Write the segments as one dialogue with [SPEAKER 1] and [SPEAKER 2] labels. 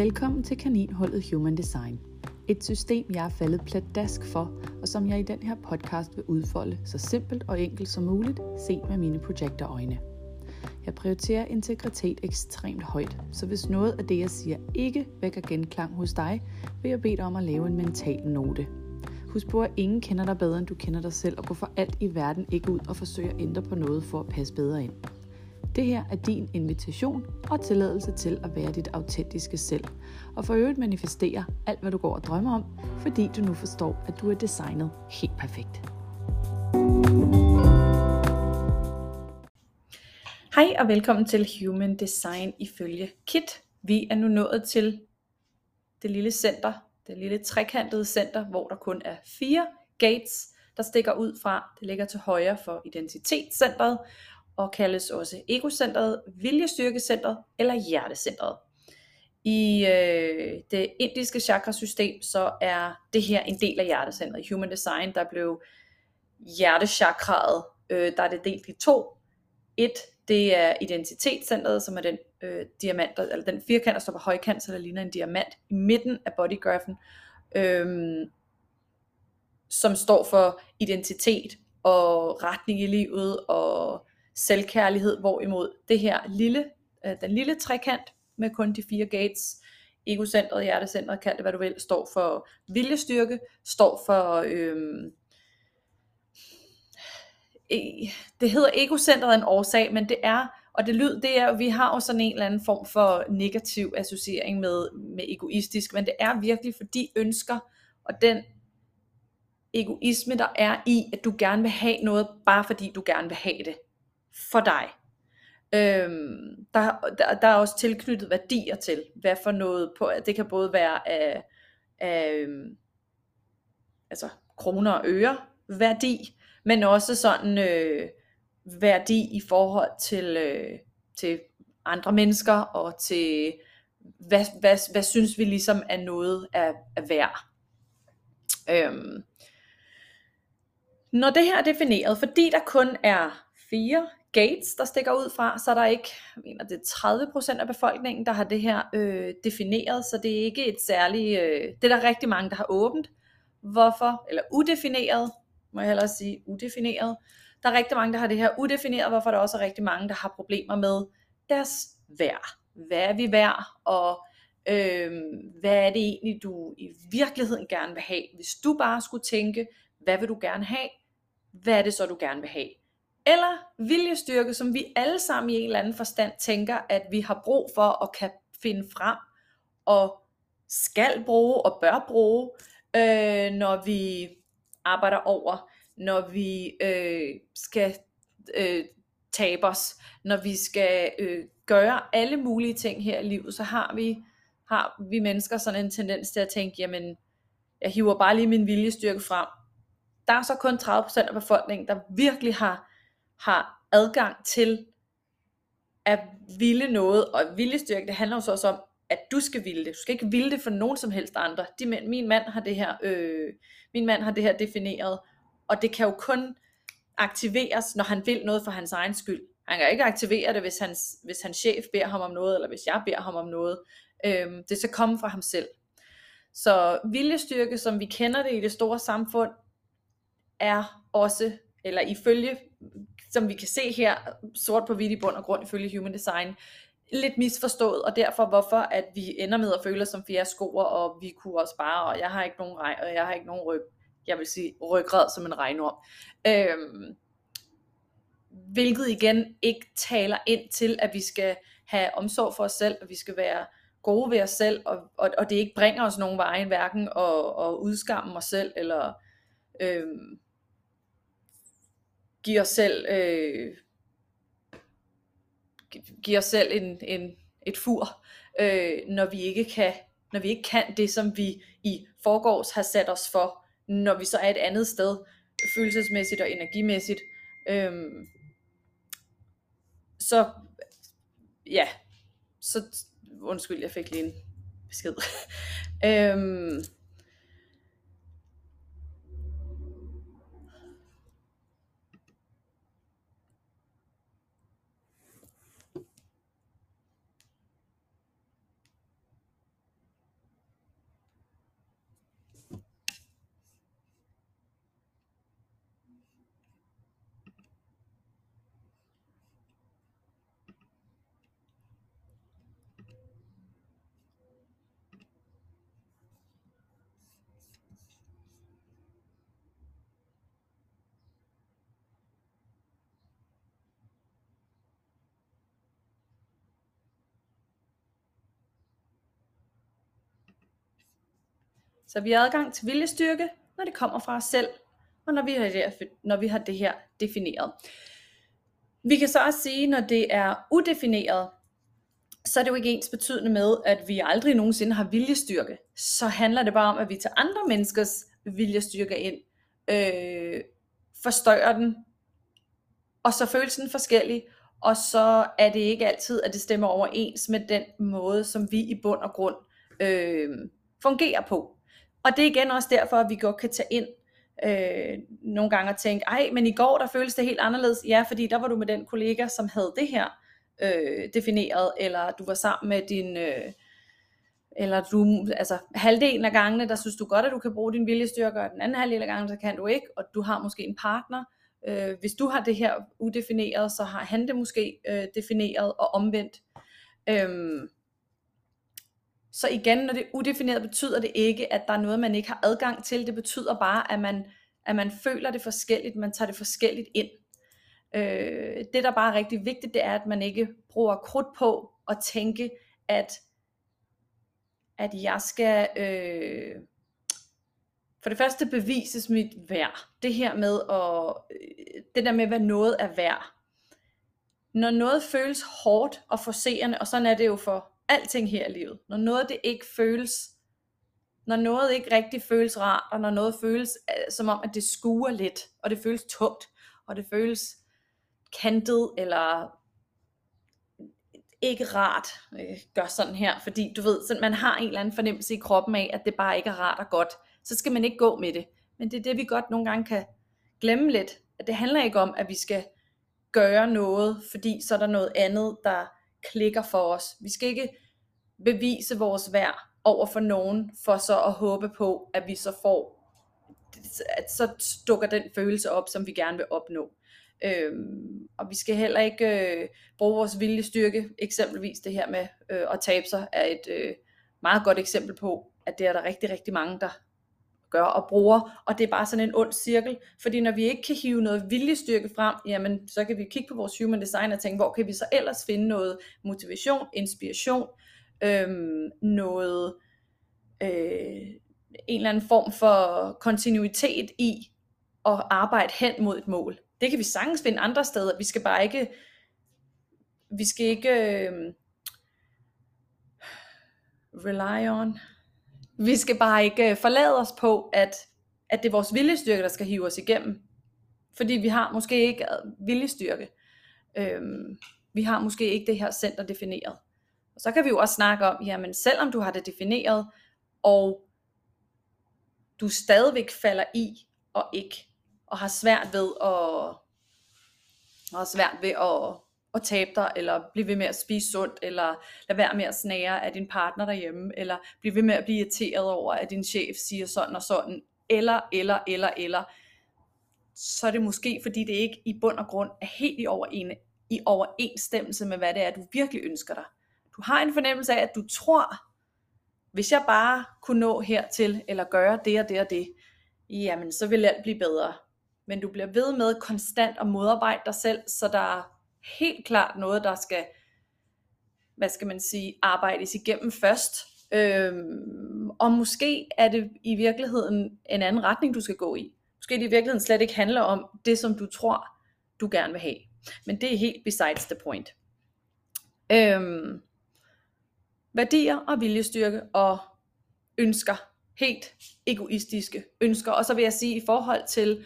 [SPEAKER 1] Velkommen til Kaninholdet Human Design. Et system, jeg er faldet pladask for, og som jeg i den her podcast vil udfolde så simpelt og enkelt som muligt, set med mine projektorøjne. Jeg prioriterer integritet ekstremt højt, så hvis noget af det, jeg siger, ikke vækker genklang hos dig, vil jeg bede dig om at lave en mental note. Husk på, at ingen kender dig bedre, end du kender dig selv, og gå for alt i verden ikke ud og forsøge at ændre på noget for at passe bedre ind. Det her er din invitation og tilladelse til at være dit autentiske selv, og for øvrigt manifestere alt, hvad du går og drømmer om, fordi du nu forstår, at du er designet helt perfekt. Hej og velkommen til Human Design ifølge Kit. Vi er nu nået til det lille center, det lille trekantede center, hvor der kun er fire gates, der stikker ud fra. Det ligger til højre for identitetscentret, og kaldes også egocentret, viljestyrkecentret eller hjertecentret. I øh, det indiske chakrasystem, så er det her en del af hjertecentret. I Human Design, der blev hjertechakraet, øh, der er det delt i to. Et, det er identitetscentret, som er den øh, diamant, eller den firkant, der står på højkant, så der ligner en diamant i midten af bodygraphen, øh, som står for identitet og retning i livet og selvkærlighed, hvorimod det her lille, øh, den lille trekant med kun de fire gates, egocentret, hjertecentret, kald det hvad du vil, står for viljestyrke, står for, øh, det hedder egocentret en årsag, men det er, og det lyd, det er, vi har jo sådan en eller anden form for negativ associering med, med egoistisk, men det er virkelig fordi ønsker, og den egoisme, der er i, at du gerne vil have noget, bare fordi du gerne vil have det for dig. Øhm, der, der, der er også tilknyttet værdier til, hvad for noget, på, det kan både være af, af øhm, altså kroner og øre værdi, men også sådan øh, værdi i forhold til, øh, til andre mennesker og til, hvad, hvad, hvad synes vi ligesom er noget af, af værd. Øhm, når det her er defineret, fordi der kun er fire gates, der stikker ud fra, så er der ikke, jeg mener, det er 30% af befolkningen, der har det her øh, defineret, så det er ikke et særligt, øh, det er der rigtig mange, der har åbent. Hvorfor? Eller udefineret, må jeg hellere sige, udefineret. Der er rigtig mange, der har det her udefineret, hvorfor der også er rigtig mange, der har problemer med deres værd. Hvad er vi værd, og øh, hvad er det egentlig, du i virkeligheden gerne vil have? Hvis du bare skulle tænke, hvad vil du gerne have? Hvad er det så, du gerne vil have? Eller viljestyrke, som vi alle sammen i en eller anden forstand tænker, at vi har brug for at kan finde frem og skal bruge og bør bruge, øh, når vi arbejder over, når vi øh, skal øh, tabe os, når vi skal øh, gøre alle mulige ting her i livet, så har vi, har vi mennesker sådan en tendens til at tænke, jamen, jeg hiver bare lige min viljestyrke frem. Der er så kun 30% af befolkningen, der virkelig har har adgang til at ville noget, og viljestyrke, det handler jo så også om, at du skal ville det. Du skal ikke ville det for nogen som helst andre. De, min mand har det her, øh, min mand har det her defineret, og det kan jo kun aktiveres, når han vil noget for hans egen skyld. Han kan ikke aktivere det, hvis hans, hvis hans chef beder ham om noget, eller hvis jeg beder ham om noget. Øh, det skal komme fra ham selv. Så viljestyrke, som vi kender det i det store samfund, er også, eller ifølge som vi kan se her, sort på hvidt i bund og grund ifølge Human Design, lidt misforstået, og derfor hvorfor at vi ender med at føle os som fiaskoer, og vi kunne også bare, og jeg har ikke nogen regn, og jeg har ikke nogen ryg, jeg vil sige ryggrad som en regnorm. Øhm, hvilket igen ikke taler ind til, at vi skal have omsorg for os selv, og vi skal være gode ved os selv, og, og, og det ikke bringer os nogen vejen, hverken at, at udskamme os selv, eller øhm, give os selv øh, give os selv en, en, et fur, øh, når vi ikke kan når vi ikke kan det, som vi i forgårs har sat os for, når vi så er et andet sted, følelsesmæssigt og energimæssigt. Øhm, så ja, så undskyld, jeg fik lige en besked. øhm, Så vi har adgang til viljestyrke, når det kommer fra os selv, og når vi har det, når vi har det her defineret. Vi kan så også sige, når det er udefineret, så er det jo ikke ens betydende med, at vi aldrig nogensinde har viljestyrke. Så handler det bare om, at vi tager andre menneskers viljestyrke ind, øh, forstørrer den, og så føles den forskellig, og så er det ikke altid, at det stemmer overens med den måde, som vi i bund og grund øh, fungerer på. Og det er igen også derfor, at vi godt kan tage ind øh, nogle gange og tænke, ej, men i går der føltes det helt anderledes. Ja, fordi der var du med den kollega, som havde det her øh, defineret, eller du var sammen med din... Øh, eller du, altså halvdelen af gangene, der synes du godt, at du kan bruge din viljestyrke, og den anden halvdel af gangene, så kan du ikke, og du har måske en partner. Øh, hvis du har det her udefineret, så har han det måske øh, defineret og omvendt. Øh, så igen, når det er udefineret, betyder det ikke, at der er noget, man ikke har adgang til. Det betyder bare, at man, at man føler det forskelligt, man tager det forskelligt ind. Øh, det, der bare er rigtig vigtigt, det er, at man ikke bruger krudt på at tænke, at, at jeg skal øh, for det første bevises mit værd. Det her med at, øh, det der med, hvad noget er værd. Når noget føles hårdt og forserende, og sådan er det jo for alting her i livet. Når noget det ikke føles, når noget ikke rigtig føles rart, og når noget føles øh, som om, at det skuer lidt, og det føles tungt, og det føles kantet, eller ikke rart, øh, gør sådan her, fordi du ved, så man har en eller anden fornemmelse i kroppen af, at det bare ikke er rart og godt, så skal man ikke gå med det. Men det er det, vi godt nogle gange kan glemme lidt, at det handler ikke om, at vi skal gøre noget, fordi så er der noget andet, der klikker for os. Vi skal ikke bevise vores værd over for nogen, for så at håbe på, at vi så får, at så dukker den følelse op, som vi gerne vil opnå. Øhm, og vi skal heller ikke øh, bruge vores viljestyrke, eksempelvis det her med øh, at tabe sig, er et øh, meget godt eksempel på, at det er der rigtig, rigtig mange, der gør og bruger, og det er bare sådan en ond cirkel, fordi når vi ikke kan hive noget viljestyrke frem, jamen så kan vi kigge på vores human design og tænke, hvor kan vi så ellers finde noget motivation, inspiration, øhm, noget, øh, en eller anden form for kontinuitet i at arbejde hen mod et mål. Det kan vi sagtens finde andre steder, vi skal bare ikke, vi skal ikke øh, rely on, vi skal bare ikke øh, forlade os på, at, at det er vores viljestyrke, der skal hive os igennem. Fordi vi har måske ikke øh, viljestyrke. Øhm, vi har måske ikke det her center defineret. Og så kan vi jo også snakke om, jamen selvom du har det defineret, og du stadigvæk falder i og ikke, og har svært ved at, og har svært ved at at tabe dig, eller blive ved med at spise sundt, eller lade være med at snære af din partner derhjemme, eller blive ved med at blive irriteret over, at din chef siger sådan og sådan, eller, eller, eller, eller, så er det måske, fordi det ikke i bund og grund er helt i, overen, i overensstemmelse med, hvad det er, du virkelig ønsker dig. Du har en fornemmelse af, at du tror, hvis jeg bare kunne nå hertil, eller gøre det og det og det, jamen så vil alt blive bedre. Men du bliver ved med konstant at modarbejde dig selv, så der helt klart noget, der skal, hvad skal man sige, arbejdes igennem først. Øhm, og måske er det i virkeligheden en anden retning, du skal gå i. Måske det i virkeligheden slet ikke handler om det, som du tror, du gerne vil have. Men det er helt besides the point. Øhm, værdier og viljestyrke og ønsker. Helt egoistiske ønsker. Og så vil jeg sige i forhold til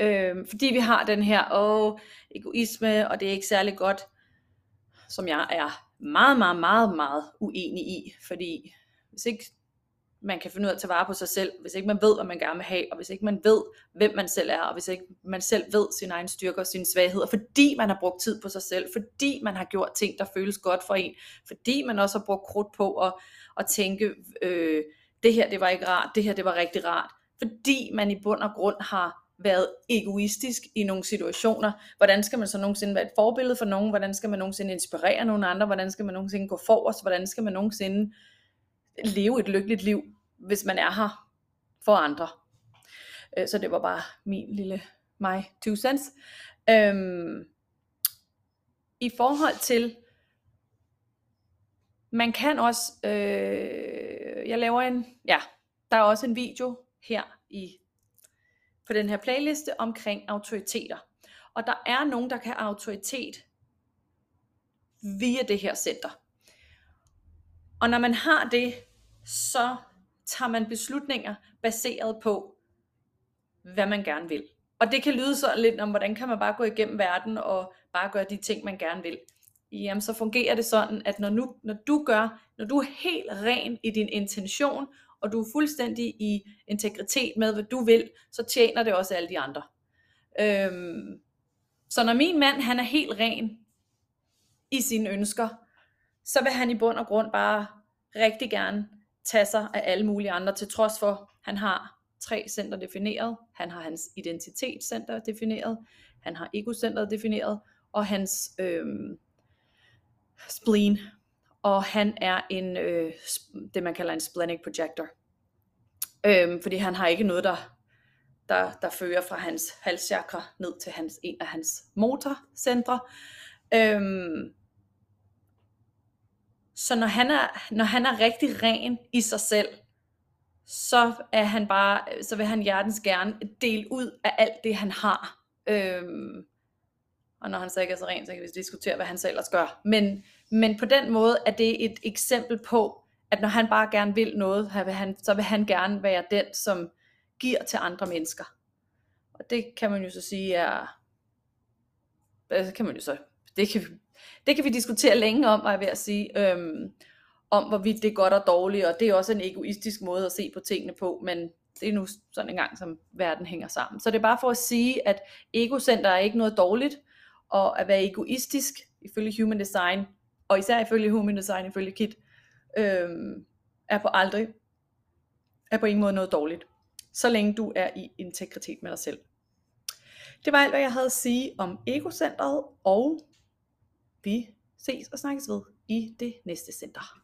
[SPEAKER 1] Øh, fordi vi har den her åh, egoisme, og det er ikke særlig godt, som jeg er meget, meget, meget, meget uenig i. Fordi hvis ikke man kan finde ud af at tage vare på sig selv, hvis ikke man ved, hvad man gerne vil have, og hvis ikke man ved, hvem man selv er, og hvis ikke man selv ved sin egen styrker og sine svagheder, fordi man har brugt tid på sig selv, fordi man har gjort ting, der føles godt for en, fordi man også har brugt krudt på at, at tænke, øh, det her det var ikke rart, det her det var rigtig rart, fordi man i bund og grund har været egoistisk i nogle situationer, hvordan skal man så nogensinde være et forbillede for nogen, hvordan skal man nogensinde inspirere nogen andre, hvordan skal man nogensinde gå forrest, hvordan skal man nogensinde leve et lykkeligt liv, hvis man er her for andre. Øh, så det var bare min lille mig two cents. Øhm, I forhold til, man kan også, øh, jeg laver en, ja, der er også en video her i på den her playliste omkring autoriteter. Og der er nogen, der kan have autoritet via det her center. Og når man har det, så tager man beslutninger baseret på, hvad man gerne vil. Og det kan lyde så lidt om, hvordan kan man bare gå igennem verden og bare gøre de ting, man gerne vil. Jamen, så fungerer det sådan, at når, nu, når du gør, når du er helt ren i din intention, og du er fuldstændig i integritet med, hvad du vil, så tjener det også alle de andre. Øhm, så når min mand, han er helt ren i sine ønsker, så vil han i bund og grund bare rigtig gerne tage sig af alle mulige andre, til trods for, han har tre center defineret, han har hans identitetscenter defineret, han har egocenteret defineret, og hans øhm, spleen, og han er en, øh, det man kalder en splenic projector. Øhm, fordi han har ikke noget, der, der, der fører fra hans halschakra ned til hans, en af hans motorcentre. Øhm, så når han, er, når han er rigtig ren i sig selv, så er han bare, så vil han hjertens gerne dele ud af alt det, han har. Øhm, og når han så ikke er så ren, så kan vi diskutere, hvad han så ellers gør. Men, men på den måde er det et eksempel på, at når han bare gerne vil noget, så vil han gerne være den, som giver til andre mennesker. Og det kan man jo så sige er, det kan man jo så, det kan, det kan vi diskutere længe om, var jeg ved at sige, øhm, om hvorvidt det er godt og dårligt, og det er også en egoistisk måde at se på tingene på, men det er nu sådan en gang, som verden hænger sammen. Så det er bare for at sige, at egocenter er ikke noget dårligt, og at være egoistisk, ifølge Human Design, og især ifølge Human Design, ifølge Kit, øh, er på aldrig, er på ingen måde noget dårligt, så længe du er i integritet med dig selv. Det var alt, hvad jeg havde at sige om egocentret, og vi ses og snakkes ved i det næste center.